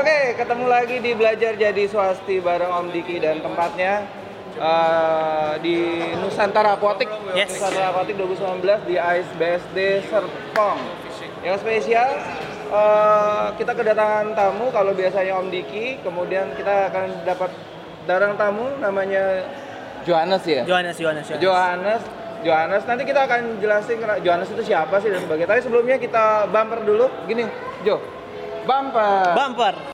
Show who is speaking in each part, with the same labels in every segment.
Speaker 1: Oke, ketemu lagi di Belajar Jadi Swasti bareng Om Diki dan tempatnya eh, di Nusantara Aquatic.
Speaker 2: Yes.
Speaker 1: Nusantara Aquatic 2019 di Ice BSD Serpong. Yang spesial eh, kita kedatangan tamu kalau biasanya Om Diki, kemudian kita akan dapat darang tamu namanya Johannes ya.
Speaker 2: Johannes, Johannes, Johannes.
Speaker 1: Johannes Johannes nanti kita akan jelasin Johannes itu siapa sih dan sebagainya. Tapi sebelumnya kita bumper dulu. Gini, Jo. Bumper.
Speaker 2: Bumper.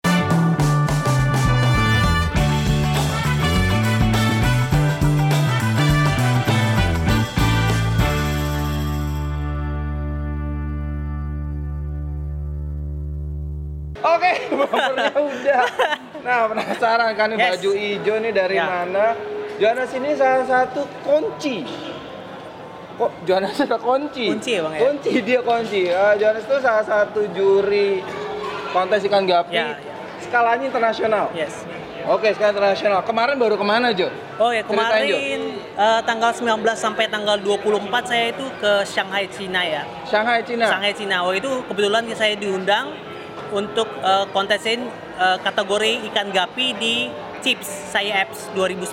Speaker 1: Bumpernya udah. Nah, penasaran kan nih
Speaker 2: Yes.
Speaker 1: baju hijau nih dari
Speaker 2: Ya.
Speaker 1: mana? Johannes ini salah satu kunci. Kok Johannes ada kunci?
Speaker 2: Kunci ya, Bang, ya?
Speaker 1: Kunci dia kunci. Eh, Johannes itu salah satu juri kontes ikan gapi
Speaker 2: Ya, ya.
Speaker 1: skalanya internasional.
Speaker 2: Yes.
Speaker 1: Oke, skala internasional. Kemarin baru ke mana, Jo?
Speaker 2: Oh ya
Speaker 1: Ceritain,
Speaker 2: kemarin eh, tanggal 19 sampai tanggal 24 saya itu ke Shanghai Cina ya.
Speaker 1: Shanghai, Cina.
Speaker 2: Shanghai Cina. Oh itu kebetulan saya diundang untuk eh, kontesin eh, kategori ikan gapi di Chips Saya Apps 2019.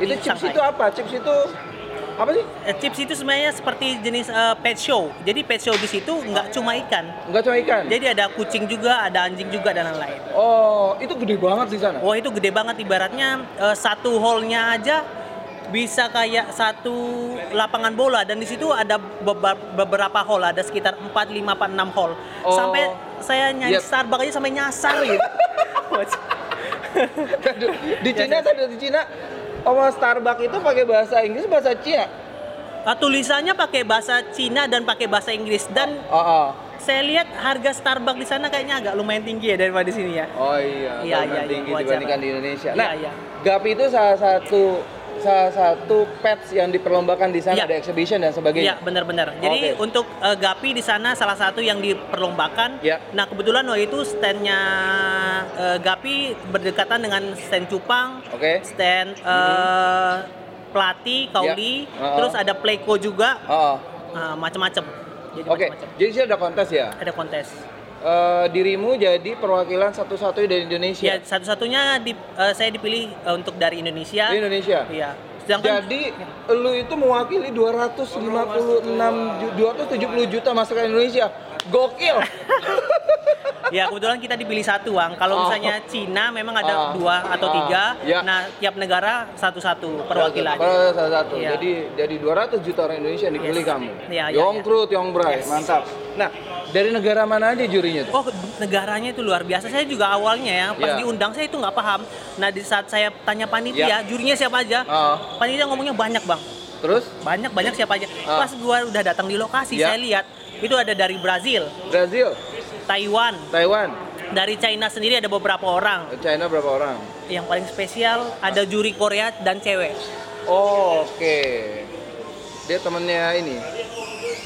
Speaker 1: Itu chips
Speaker 2: Shanghai.
Speaker 1: itu apa? Chips itu apa sih?
Speaker 2: Eh, chips itu sebenarnya seperti jenis eh, pet show. Jadi pet show di situ nggak cuma ikan.
Speaker 1: Enggak cuma ikan.
Speaker 2: Jadi ada kucing juga, ada anjing juga dan lain-lain.
Speaker 1: Oh, itu gede banget di sana.
Speaker 2: Wah itu gede banget ibaratnya eh, satu hall-nya aja bisa kayak satu lapangan bola dan di situ ada beberapa hall ada sekitar 4 5 4 6 hall.
Speaker 1: Oh.
Speaker 2: Sampai saya nyari
Speaker 1: Yep.
Speaker 2: Starbucks aja sampai nyasar gitu.
Speaker 1: di Cina tadi di Cina Oma Starbucks itu pakai bahasa Inggris bahasa Cina.
Speaker 2: Ah, tulisannya pakai bahasa Cina dan pakai bahasa Inggris dan
Speaker 1: Oh, oh.
Speaker 2: saya lihat harga Starbucks di sana kayaknya agak lumayan tinggi ya daripada di sini ya.
Speaker 1: Oh iya,
Speaker 2: Iya,
Speaker 1: karena
Speaker 2: iya, iya,
Speaker 1: tinggi
Speaker 2: wajar.
Speaker 1: dibandingkan di Indonesia.
Speaker 2: Iya,
Speaker 1: Nah,
Speaker 2: iya.
Speaker 1: Gapi itu salah satu salah satu pets yang diperlombakan di sana
Speaker 2: Iya.
Speaker 1: ada exhibition dan
Speaker 2: Iya
Speaker 1: sebagainya.
Speaker 2: benar-benar. Jadi untuk eh, Gapi di sana salah satu yang diperlombakan.
Speaker 1: Iya.
Speaker 2: Nah kebetulan waktu itu standnya eh, Gapi berdekatan dengan stand Cupang,
Speaker 1: Oke.
Speaker 2: stand eh, Plati, Kauli,
Speaker 1: Iya. Uh-uh.
Speaker 2: terus ada Playco juga,
Speaker 1: Oh, oh.
Speaker 2: eh, macam-macam. Jadi
Speaker 1: Oke.
Speaker 2: macam-macam.
Speaker 1: Jadi sih ada kontes ya.
Speaker 2: Ada kontes.
Speaker 1: Eh, dirimu jadi perwakilan satu-satunya dari Indonesia.
Speaker 2: Ya satu-satunya di- eh, saya dipilih eh, untuk dari Indonesia.
Speaker 1: Di Indonesia.
Speaker 2: Iya. Sedangkan
Speaker 1: Jadi lu itu mewakili 256 ju- 270 juta masyarakat Indonesia. Gokil.
Speaker 2: Ya kebetulan kita dipilih satu Bang. Kalau
Speaker 1: Oh.
Speaker 2: misalnya Cina memang ada
Speaker 1: Ah.
Speaker 2: dua atau
Speaker 1: Ah.
Speaker 2: tiga.
Speaker 1: Ya.
Speaker 2: Nah tiap negara satu-satu perwakilan.
Speaker 1: Per salah satu.
Speaker 2: Iya.
Speaker 1: Jadi jadi 200 juta orang Indonesia yang dipilih
Speaker 2: Yes.
Speaker 1: kamu.
Speaker 2: Iya, iya,
Speaker 1: Yong. Krut, Yong Bray,
Speaker 2: Yes.
Speaker 1: mantap. Nah, dari negara mana aja jurinya tuh?
Speaker 2: Oh negaranya itu luar biasa. Saya juga awalnya ya pas
Speaker 1: Ya.
Speaker 2: diundang saya itu nggak paham. Nah di saat saya tanya panitia
Speaker 1: Ya.
Speaker 2: jurinya siapa aja,
Speaker 1: Ah.
Speaker 2: panitia ngomongnya banyak bang.
Speaker 1: Terus
Speaker 2: Banyak banyak siapa aja.
Speaker 1: Ah.
Speaker 2: Pas gua udah datang di lokasi
Speaker 1: Ya.
Speaker 2: saya lihat itu ada dari Brazil,
Speaker 1: Brazil,
Speaker 2: Taiwan,
Speaker 1: Taiwan,
Speaker 2: dari China sendiri ada beberapa orang.
Speaker 1: China berapa orang?
Speaker 2: Yang paling spesial ada juri Korea dan cewek.
Speaker 1: Oh, oke. Dia temennya ini.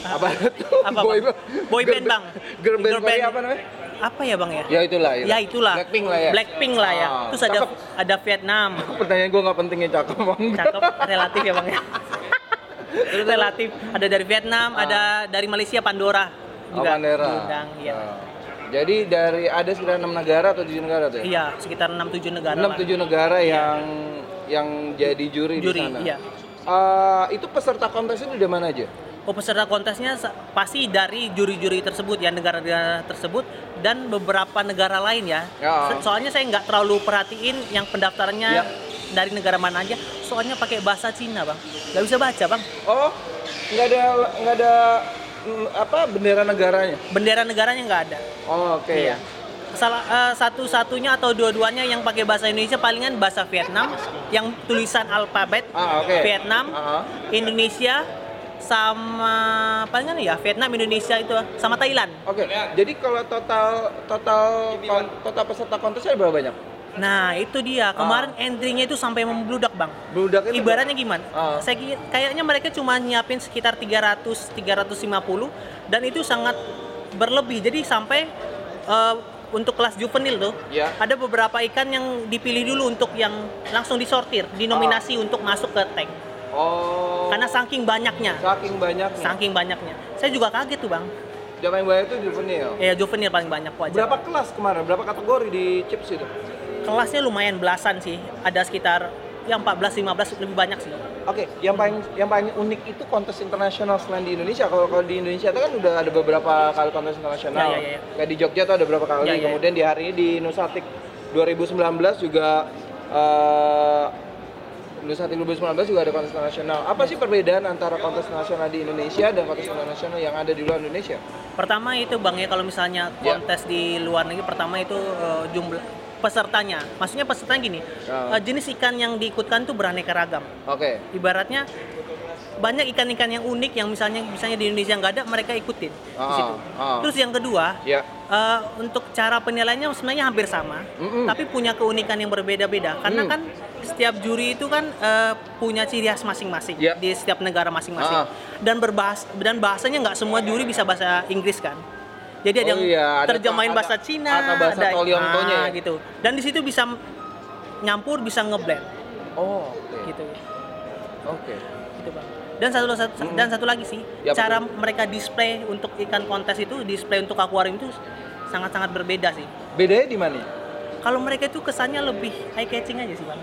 Speaker 1: Apa tuh?
Speaker 2: Apa, Bang? Boy band, Bang.
Speaker 1: Girl band
Speaker 2: Girl
Speaker 1: Korea
Speaker 2: band.
Speaker 1: apa namanya?
Speaker 2: Apa ya bang ya?
Speaker 1: Ya itulah.
Speaker 2: Ya itulah.
Speaker 1: Blackpink lah ya.
Speaker 2: Blackpink lah ya.
Speaker 1: Ah,
Speaker 2: Terus ada
Speaker 1: cakep.
Speaker 2: ada Vietnam.
Speaker 1: Pertanyaan gue nggak pentingnya cakep bang.
Speaker 2: Cakep relatif ya bang ya. relatif ada dari Vietnam,
Speaker 1: Ah.
Speaker 2: ada dari Malaysia Pandora
Speaker 1: Oh,
Speaker 2: juga
Speaker 1: Pandora.
Speaker 2: diundang, iya.
Speaker 1: Ah. Jadi dari ada sekitar enam negara atau tujuh negara tuh ya?
Speaker 2: Iya, sekitar 6 7 negara.
Speaker 1: Enam tujuh negara yang yang jadi juri,
Speaker 2: Juri,
Speaker 1: di sana.
Speaker 2: iya.
Speaker 1: Eh, itu peserta kontes itu dari mana aja?
Speaker 2: Oh, peserta kontesnya pasti dari juri-juri tersebut ya negara-negara tersebut dan beberapa negara lain ya.
Speaker 1: Ya.
Speaker 2: So- Soalnya saya nggak terlalu perhatiin yang pendaftarannya
Speaker 1: Ya.
Speaker 2: dari negara mana aja. Soalnya pakai bahasa Cina bang, nggak bisa baca bang.
Speaker 1: Oh, nggak ada nggak ada mm, apa bendera negaranya?
Speaker 2: Bendera negaranya nggak ada.
Speaker 1: Oh, oke.
Speaker 2: Iya. Salah eh, satu-satunya atau dua-duanya yang pakai bahasa Indonesia palingan bahasa Vietnam yang tulisan alfabet
Speaker 1: Ah, oke.
Speaker 2: Vietnam,
Speaker 1: Ah,
Speaker 2: Indonesia sama palingan ya Vietnam, Indonesia itu sama Thailand.
Speaker 1: Oke. Jadi kalau total total kon- total peserta kontesnya ada berapa banyak?
Speaker 2: Nah, itu dia. Kemarin entry-nya itu sampai membludak, Bang.
Speaker 1: Beludak itu
Speaker 2: Ibaratnya gimana?
Speaker 1: Ah.
Speaker 2: Saya kayaknya mereka cuma nyiapin sekitar 300 350 dan itu sangat berlebih. Jadi sampai eh, untuk kelas juvenil tuh
Speaker 1: Ya.
Speaker 2: ada beberapa ikan yang dipilih dulu untuk yang langsung disortir, dinominasi untuk masuk ke tank.
Speaker 1: Oh.
Speaker 2: Karena saking banyaknya.
Speaker 1: saking banyaknya.
Speaker 2: Saking banyaknya. Saya juga kaget tuh, Bang.
Speaker 1: Yang banyak itu juvenil.
Speaker 2: Ya juvenil paling banyak wajar.
Speaker 1: Berapa kelas kemarin? Berapa kategori di chips itu?
Speaker 2: Kelasnya lumayan belasan sih. Ada sekitar yang 14 15 lebih banyak sih.
Speaker 1: Oke, yang paling yang paling unik itu kontes internasional selain di Indonesia. Kalau kalau di Indonesia itu kan udah ada beberapa kali kontes internasional.
Speaker 2: Ya, ya, ya.
Speaker 1: Kayak di Jogja tuh ada beberapa kali.
Speaker 2: Ya, ya, ya.
Speaker 1: Kemudian di hari ini di Nusatik 2019 juga eh Nusatik 2019 juga ada kontes internasional. Apa sih perbedaan antara kontes nasional di Indonesia dan kontes internasional yang ada di luar Indonesia?
Speaker 2: Pertama itu Bang ya kalau misalnya
Speaker 1: Ya.
Speaker 2: kontes di luar negeri pertama itu eh, jumlah pesertanya. Maksudnya pesertanya gini. Eh, jenis ikan yang diikutkan tuh beraneka ragam.
Speaker 1: Oke.
Speaker 2: Ibaratnya banyak ikan-ikan yang unik yang misalnya misalnya di Indonesia nggak ada mereka ikutin di
Speaker 1: Ah,
Speaker 2: situ.
Speaker 1: ah.
Speaker 2: Terus yang kedua,
Speaker 1: Ya.
Speaker 2: eh, untuk cara penilaiannya sebenarnya hampir sama,
Speaker 1: Mm-mm.
Speaker 2: tapi punya keunikan yang berbeda-beda. Karena
Speaker 1: Mm.
Speaker 2: kan setiap juri itu kan eh, punya ciri khas masing-masing
Speaker 1: Ya.
Speaker 2: di setiap negara masing-masing. Dan berbahas dan bahasanya nggak semua juri bisa bahasa Inggris kan. Jadi
Speaker 1: Oh
Speaker 2: ada yang
Speaker 1: iya, ada-
Speaker 2: terjemahin
Speaker 1: ada-
Speaker 2: bahasa Cina,
Speaker 1: atau bahasa
Speaker 2: ada
Speaker 1: Tolyontonya
Speaker 2: ah,
Speaker 1: ya?
Speaker 2: gitu. Dan di situ bisa nyampur, bisa ngeblend
Speaker 1: Oh, oke.
Speaker 2: gitu.
Speaker 1: Oke.
Speaker 2: gitu bang dan satu, satu-
Speaker 1: Mm.
Speaker 2: dan satu lagi sih
Speaker 1: Ya,
Speaker 2: cara mereka display untuk ikan kontes itu display untuk akuarium itu sangat sangat berbeda sih
Speaker 1: Bedanya di mana?
Speaker 2: kalau mereka itu kesannya lebih eye catching aja sih bang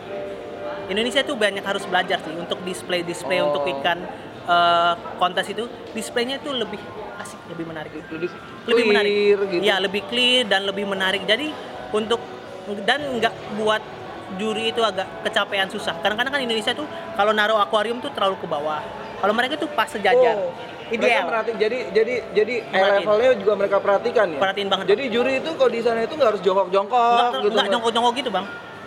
Speaker 2: Indonesia itu banyak harus belajar sih untuk display display
Speaker 1: Oh.
Speaker 2: untuk ikan eh, kontes itu displaynya itu lebih asik lebih menarik
Speaker 1: Lebih
Speaker 2: lebih menarik
Speaker 1: clear gitu.
Speaker 2: ya lebih clear dan lebih menarik jadi untuk dan nggak buat juri itu agak kecapean susah kadang-kadang kan Indonesia tuh kalau naruh akuarium tuh terlalu ke bawah kalau mereka tuh pas sejajar
Speaker 1: Oh, Mereka
Speaker 2: ideal
Speaker 1: merhati- jadi jadi jadi
Speaker 2: Merhatiin.
Speaker 1: levelnya juga mereka perhatikan ya.
Speaker 2: Perhatiin banget.
Speaker 1: Jadi juri itu kalau di sana itu nggak harus jongkok-jongkok
Speaker 2: nggak
Speaker 1: gitu.
Speaker 2: nggak jongkok-jongkok gitu bang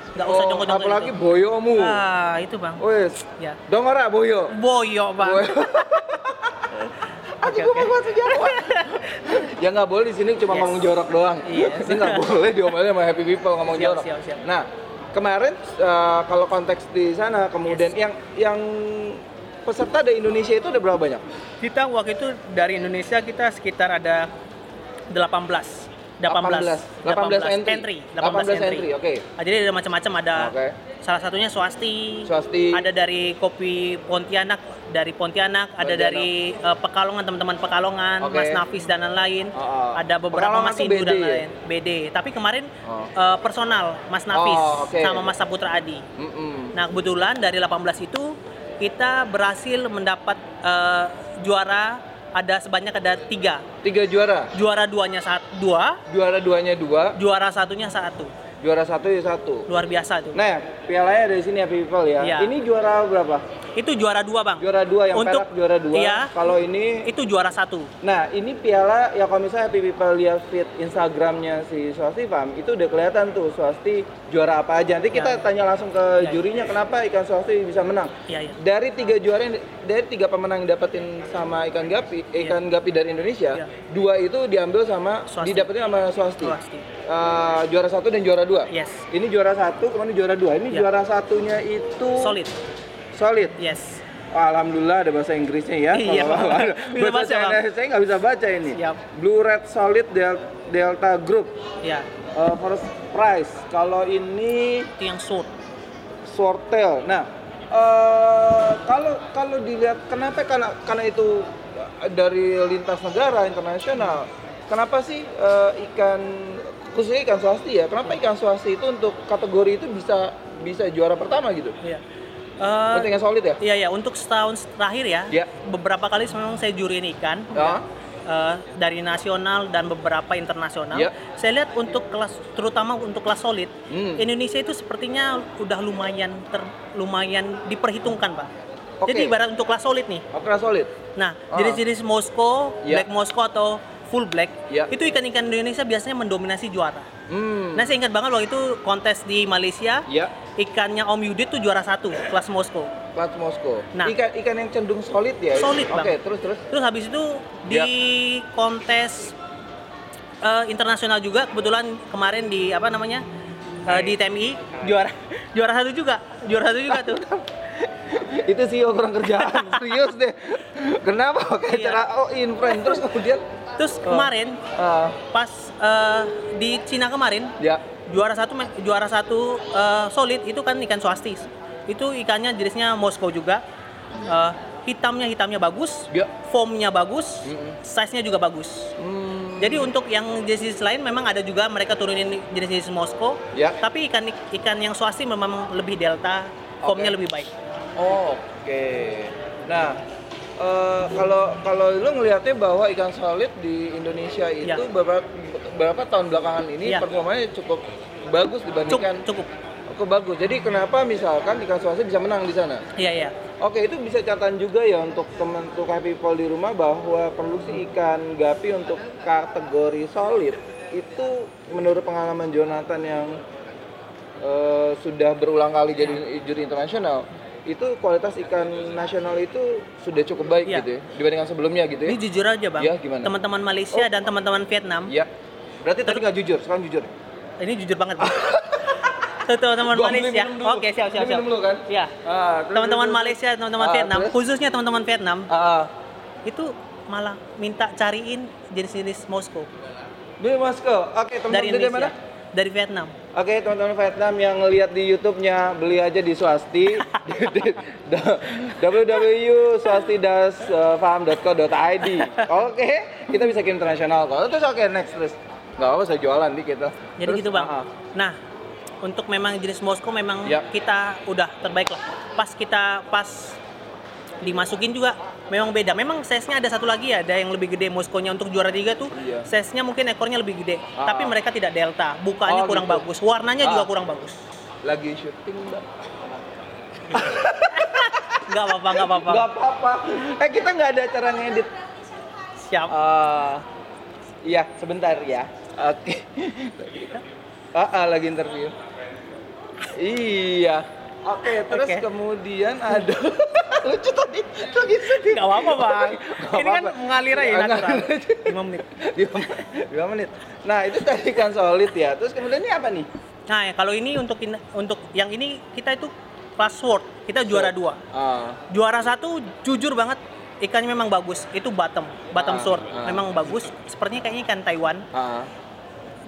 Speaker 2: nggak usah
Speaker 1: Oh,
Speaker 2: jongkok-jongkok
Speaker 1: apalagi
Speaker 2: gitu.
Speaker 1: boyomu.
Speaker 2: ah itu bang
Speaker 1: Wes,
Speaker 2: ya
Speaker 1: dong ora boyo.
Speaker 2: boyo bang
Speaker 1: Boyo.
Speaker 2: Oke,
Speaker 1: gue
Speaker 2: oke.
Speaker 1: bahasa Jawa. ya nggak boleh di sini cuma
Speaker 2: Yes.
Speaker 1: ngomong jorok doang.
Speaker 2: Yes.
Speaker 1: Ini nggak boleh diomelin sama happy people ngomong
Speaker 2: Siap,
Speaker 1: jorok.
Speaker 2: siap, siap.
Speaker 1: Nah, kemarin eh, kalau konteks di sana kemudian yang yang peserta dari Indonesia itu ada berapa banyak?
Speaker 2: kita waktu itu dari Indonesia kita sekitar ada 18 18
Speaker 1: 18 entry. 18 entry, oke.
Speaker 2: Ah, jadi ada macam-macam ada
Speaker 1: Oke.
Speaker 2: salah satunya swasti,
Speaker 1: Swasti.
Speaker 2: ada dari kopi Pontianak dari Pontianak, ada
Speaker 1: Pontianak.
Speaker 2: dari eh, Pekalongan teman-teman Pekalongan,
Speaker 1: Oke.
Speaker 2: Mas Nafis dan lain-lain.
Speaker 1: Oh, oh.
Speaker 2: Ada beberapa
Speaker 1: Pekalongan
Speaker 2: Mas
Speaker 1: tuh
Speaker 2: Indu dan
Speaker 1: BD ya?
Speaker 2: lain BD. Tapi kemarin
Speaker 1: Oh.
Speaker 2: eh, personal Mas Nafis
Speaker 1: Oh, oke.
Speaker 2: sama Mas Saputra Adi.
Speaker 1: Mm-mm.
Speaker 2: Nah kebetulan dari 18 itu kita berhasil mendapat eh, juara ada sebanyak ada tiga.
Speaker 1: Tiga juara.
Speaker 2: juara duanya saat dua.
Speaker 1: Juara duanya dua,
Speaker 2: juara satunya satu
Speaker 1: juara satu ya satu.
Speaker 2: luar biasa tuh
Speaker 1: Nah, pialanya dari sini ya people ya.
Speaker 2: Iya.
Speaker 1: Ini juara berapa?
Speaker 2: itu juara dua bang
Speaker 1: Juara dua yang
Speaker 2: Untuk-
Speaker 1: perak juara dua.
Speaker 2: iya.
Speaker 1: Kalau ini
Speaker 2: itu juara satu
Speaker 1: Nah, ini piala ya kalau misalnya Happy People lihat feed Instagramnya si Swasti Farm, itu udah kelihatan tuh Swasti juara apa aja. Nanti kita
Speaker 2: Ya.
Speaker 1: tanya langsung ke
Speaker 2: Ya.
Speaker 1: jurinya kenapa ikan Swasti bisa menang.
Speaker 2: iya iya
Speaker 1: Dari tiga juara yang- dari tiga pemenang yang dapetin sama ikan gapi, ikan gapi dari Indonesia,
Speaker 2: Ya.
Speaker 1: dua itu diambil sama
Speaker 2: Swasti.
Speaker 1: didapetin sama Swasti.
Speaker 2: Swasti.
Speaker 1: Eh, juara satu dan juara dua.
Speaker 2: yes
Speaker 1: Ini juara satu, kemudian juara dua. Ini
Speaker 2: Ya.
Speaker 1: juara satunya itu
Speaker 2: solid
Speaker 1: Solid.
Speaker 2: yes
Speaker 1: Oh, Alhamdulillah ada bahasa Inggrisnya ya.
Speaker 2: Iya,
Speaker 1: bahasa
Speaker 2: baca.
Speaker 1: Chinese saya nggak bisa baca ini.
Speaker 2: Siap.
Speaker 1: Blue Red Solid Del- Delta Group
Speaker 2: ya
Speaker 1: uh, first prize. Kalau ini
Speaker 2: itu yang short
Speaker 1: Swordtail. Nah, eh, kalau kalau dilihat kenapa karena karena itu dari lintas negara internasional. Kenapa sih eh, ikan khususnya ikan swasti ya? Kenapa ikan swasti itu untuk kategori itu bisa bisa juara pertama gitu?
Speaker 2: iya Eh,
Speaker 1: Untuk ikan solid ya?
Speaker 2: Iya ya, untuk setahun terakhir ya,
Speaker 1: Ya.
Speaker 2: beberapa kali memang saya juriin ikan
Speaker 1: Ya.
Speaker 2: eh, dari nasional dan beberapa internasional.
Speaker 1: Ya.
Speaker 2: Saya lihat untuk kelas, terutama untuk kelas solid,
Speaker 1: Hmm.
Speaker 2: Indonesia itu sepertinya udah lumayan ter, lumayan diperhitungkan pak.
Speaker 1: Oke.
Speaker 2: Jadi ibarat untuk kelas solid nih.
Speaker 1: Oke, solid.
Speaker 2: Nah,
Speaker 1: Ah.
Speaker 2: jenis-jenis Moskow,
Speaker 1: Ya.
Speaker 2: Black Moskow atau Full Black,
Speaker 1: Ya.
Speaker 2: itu ikan-ikan Indonesia biasanya mendominasi juara.
Speaker 1: Hmm.
Speaker 2: Nah, saya ingat banget waktu itu kontes di Malaysia,
Speaker 1: Ya,
Speaker 2: ikannya Om Yudit tuh juara satu kelas Moskow.
Speaker 1: plat Moskow.
Speaker 2: Nah.
Speaker 1: ikan ikan yang cenderung solid ya.
Speaker 2: Solid,
Speaker 1: Oke,
Speaker 2: Bang.
Speaker 1: terus terus.
Speaker 2: Terus habis itu di
Speaker 1: Ya.
Speaker 2: kontes eh, internasional juga kebetulan kemarin di apa namanya eh, di TMI juara juara satu juga juara satu juga tuh.
Speaker 1: Itu sih kurang kerjaan, serius deh. Kenapa pakai
Speaker 2: Iya.
Speaker 1: cara oh in frame terus kemudian
Speaker 2: Terus kemarin
Speaker 1: ah,
Speaker 2: pas eh, di Cina kemarin
Speaker 1: ya
Speaker 2: juara satu juara satu eh, solid itu kan ikan swastis. Itu ikannya jenisnya Moskow juga. Eh, hitamnya hitamnya bagus,
Speaker 1: Ya.
Speaker 2: foamnya bagus,
Speaker 1: Mm-mm.
Speaker 2: size-nya juga bagus.
Speaker 1: Hmm.
Speaker 2: Jadi untuk yang jenis lain memang ada juga mereka turunin jenis-jenis Moskow.
Speaker 1: Ya.
Speaker 2: Tapi ikan ikan yang swasti memang lebih delta, foamnya
Speaker 1: Oke.
Speaker 2: lebih baik.
Speaker 1: Oh, Oke. Nah, eh, kalau kalau lu ngelihatnya bahwa ikan solid di Indonesia itu
Speaker 2: Ya.
Speaker 1: beberapa beberapa tahun belakangan ini
Speaker 2: Ya.
Speaker 1: performanya cukup bagus
Speaker 2: Cukup,
Speaker 1: dibandingkan
Speaker 2: cukup.
Speaker 1: cukup bagus. Jadi kenapa misalkan ikan swasti bisa menang di sana?
Speaker 2: Iya, iya.
Speaker 1: Oke, itu bisa catatan juga ya untuk teman untuk happy people di rumah bahwa produksi ikan gapi untuk kategori solid itu menurut pengalaman Jonathan yang eh, sudah berulang kali jadi juri internasional itu kualitas ikan nasional itu sudah cukup baik
Speaker 2: Iya.
Speaker 1: gitu ya dibandingkan sebelumnya gitu ya.
Speaker 2: Ini jujur aja bang.
Speaker 1: Iya, gimana?
Speaker 2: Teman-teman Malaysia
Speaker 1: Oh.
Speaker 2: dan teman-teman Vietnam.
Speaker 1: Iya. Berarti tadi nggak jujur, sekarang jujur.
Speaker 2: Ini jujur banget. Teman-teman Malaysia. Oke, siap, siap, siap.
Speaker 1: minum dulu kan? Ah, terus-
Speaker 2: Teman-teman Malaysia, teman-teman
Speaker 1: Ah,
Speaker 2: Vietnam,
Speaker 1: terus?
Speaker 2: khususnya teman-teman Vietnam,
Speaker 1: Ah, ah.
Speaker 2: itu malah minta cariin jenis-jenis Moskow
Speaker 1: Di Moskow. Oke, teman-teman
Speaker 2: dari
Speaker 1: dari mana?
Speaker 2: Dari Vietnam.
Speaker 1: Oke teman-teman Vietnam yang ngelihat di YouTube-nya beli aja di Swasti www.swasti-farm.co.id Oke kita bisa kirim internasional kok terus oke next terus nggak apa saya jualan dikit lah
Speaker 2: Jadi
Speaker 1: Terus,
Speaker 2: gitu bang.
Speaker 1: ah.
Speaker 2: Nah, untuk memang jenis Moskow memang
Speaker 1: Ya.
Speaker 2: kita udah terbaik lah. Pas kita pas dimasukin juga memang beda. Memang size-nya ada satu lagi ya, ada yang lebih gede Moskow-nya untuk juara tiga tuh.
Speaker 1: Iya.
Speaker 2: Size-nya mungkin ekornya lebih gede,
Speaker 1: Ah,
Speaker 2: tapi mereka tidak delta. Bukannya
Speaker 1: Oh,
Speaker 2: kurang
Speaker 1: gitu.
Speaker 2: bagus, warnanya juga
Speaker 1: Ah.
Speaker 2: kurang bagus.
Speaker 1: lagi syuting mbak
Speaker 2: Enggak apa-apa, enggak apa-apa.
Speaker 1: nggak apa-apa eh kita nggak ada cara ngedit
Speaker 2: Siap.
Speaker 1: Eh, iya sebentar ya oke ah, ah, lagi interview iya oke terus
Speaker 2: Oke.
Speaker 1: kemudian ada lucu tadi lagi sedih
Speaker 2: Enggak apa-apa, Bang.
Speaker 1: Nggak
Speaker 2: Ini kan
Speaker 1: apa-apa.
Speaker 2: mengalir aja natural.
Speaker 1: ngalir aja.
Speaker 2: 5 menit.
Speaker 1: Lima menit. Lima menit. Nah itu tadi kan solid ya. Terus kemudian ini apa nih?
Speaker 2: Nah, ya, kalau ini untuk in- untuk yang ini kita itu class sword. Kita juara dua.
Speaker 1: Ah,
Speaker 2: Juara satu jujur banget ikannya memang bagus. Itu bottom, bottom
Speaker 1: Ah,
Speaker 2: sword.
Speaker 1: ah.
Speaker 2: Memang bagus. Sepertinya kayaknya ikan Taiwan.
Speaker 1: ah,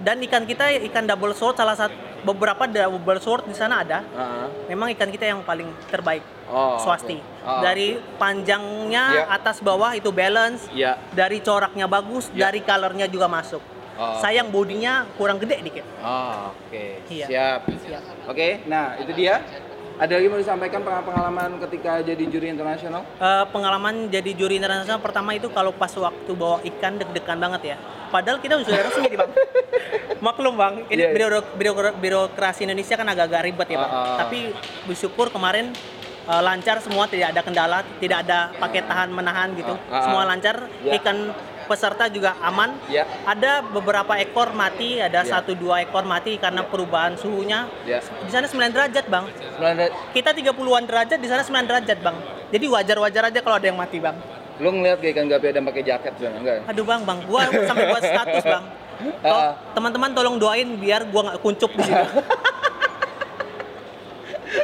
Speaker 2: Dan ikan kita ikan double sword salah satu beberapa double sword di sana ada.
Speaker 1: ah.
Speaker 2: Memang ikan kita yang paling terbaik.
Speaker 1: Oh,
Speaker 2: swasti.
Speaker 1: oke. Ah,
Speaker 2: Dari panjangnya
Speaker 1: Iya.
Speaker 2: atas bawah itu balance.
Speaker 1: Ya.
Speaker 2: Dari coraknya bagus,
Speaker 1: Iya.
Speaker 2: dari colornya juga masuk.
Speaker 1: Oh.
Speaker 2: Sayang bodinya kurang gede dikit.
Speaker 1: Oh, oke.
Speaker 2: Iya.
Speaker 1: Siap.
Speaker 2: Siap.
Speaker 1: Oke. Nah itu dia. Ada lagi mau disampaikan pengalaman ketika jadi juri internasional?
Speaker 2: Eh, pengalaman jadi juri internasional pertama itu kalau pas waktu bawa ikan deg-degan banget ya. Padahal kita sudah resmi nih bang. Maklum bang, ini
Speaker 1: Iya, iya.
Speaker 2: biro- biro- birokrasi Indonesia kan agak-agak ribet ya bang.
Speaker 1: Ah, ah.
Speaker 2: Tapi bersyukur kemarin eh, lancar semua, tidak ada kendala, tidak ada pakai tahan menahan gitu.
Speaker 1: Ah, ah,
Speaker 2: Semua lancar,
Speaker 1: Ya.
Speaker 2: ikan peserta juga aman.
Speaker 1: Ya.
Speaker 2: Ada beberapa ekor mati, ada
Speaker 1: Ya.
Speaker 2: satu dua ekor mati karena perubahan suhunya.
Speaker 1: Ya.
Speaker 2: Di sana 9 derajat bang.
Speaker 1: Sebenarnya
Speaker 2: Kita 30-an derajat, di sana 9 derajat bang. Jadi wajar-wajar aja kalau ada yang mati bang.
Speaker 1: lu ngeliat kayak ikan gapi ada pakai jaket sebenarnya enggak? ya?
Speaker 2: Aduh bang, bang, gua sampai buat status bang.
Speaker 1: Ah.
Speaker 2: Teman-teman tolong doain biar gua nggak kuncup di situ.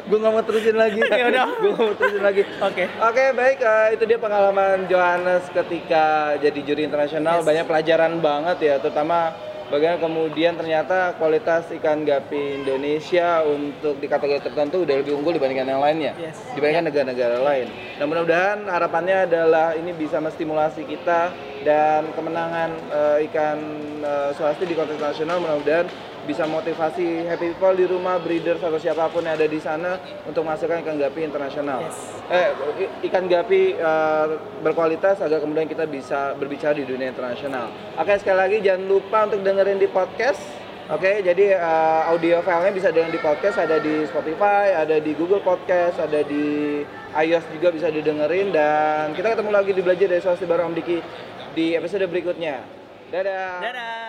Speaker 1: gue nggak mau terusin lagi.
Speaker 2: Ya udah.
Speaker 1: gue nggak mau terusin lagi.
Speaker 2: Oke.
Speaker 1: Oke baik eh, itu dia pengalaman Johannes ketika jadi juri internasional
Speaker 2: Yes.
Speaker 1: banyak pelajaran banget ya terutama bagaimana kemudian ternyata kualitas ikan gapi Indonesia untuk di kategori tertentu udah lebih unggul dibandingkan yang lainnya
Speaker 2: Yes.
Speaker 1: dibandingkan negara-negara lain. Nah mudah-mudahan harapannya adalah ini bisa menstimulasi kita dan kemenangan eh, ikan eh, swasti di kontes nasional mudah-mudahan bisa motivasi happy people di rumah breeders atau siapa pun yang ada di sana untuk menghasilkan ikan gapi internasional.
Speaker 2: Yes.
Speaker 1: Eh ikan gapi eh, berkualitas agar kemudian kita bisa berbicara di dunia internasional. Oke sekali lagi jangan lupa untuk dengerin di podcast. Oke, jadi eh, audio filenya bisa dengerin di podcast, ada di Spotify, ada di Google Podcast, ada di iOS juga bisa didengerin dan kita ketemu lagi di belajar dari Swasti Baru Om Diki di episode berikutnya. Dadah.
Speaker 2: Dadah.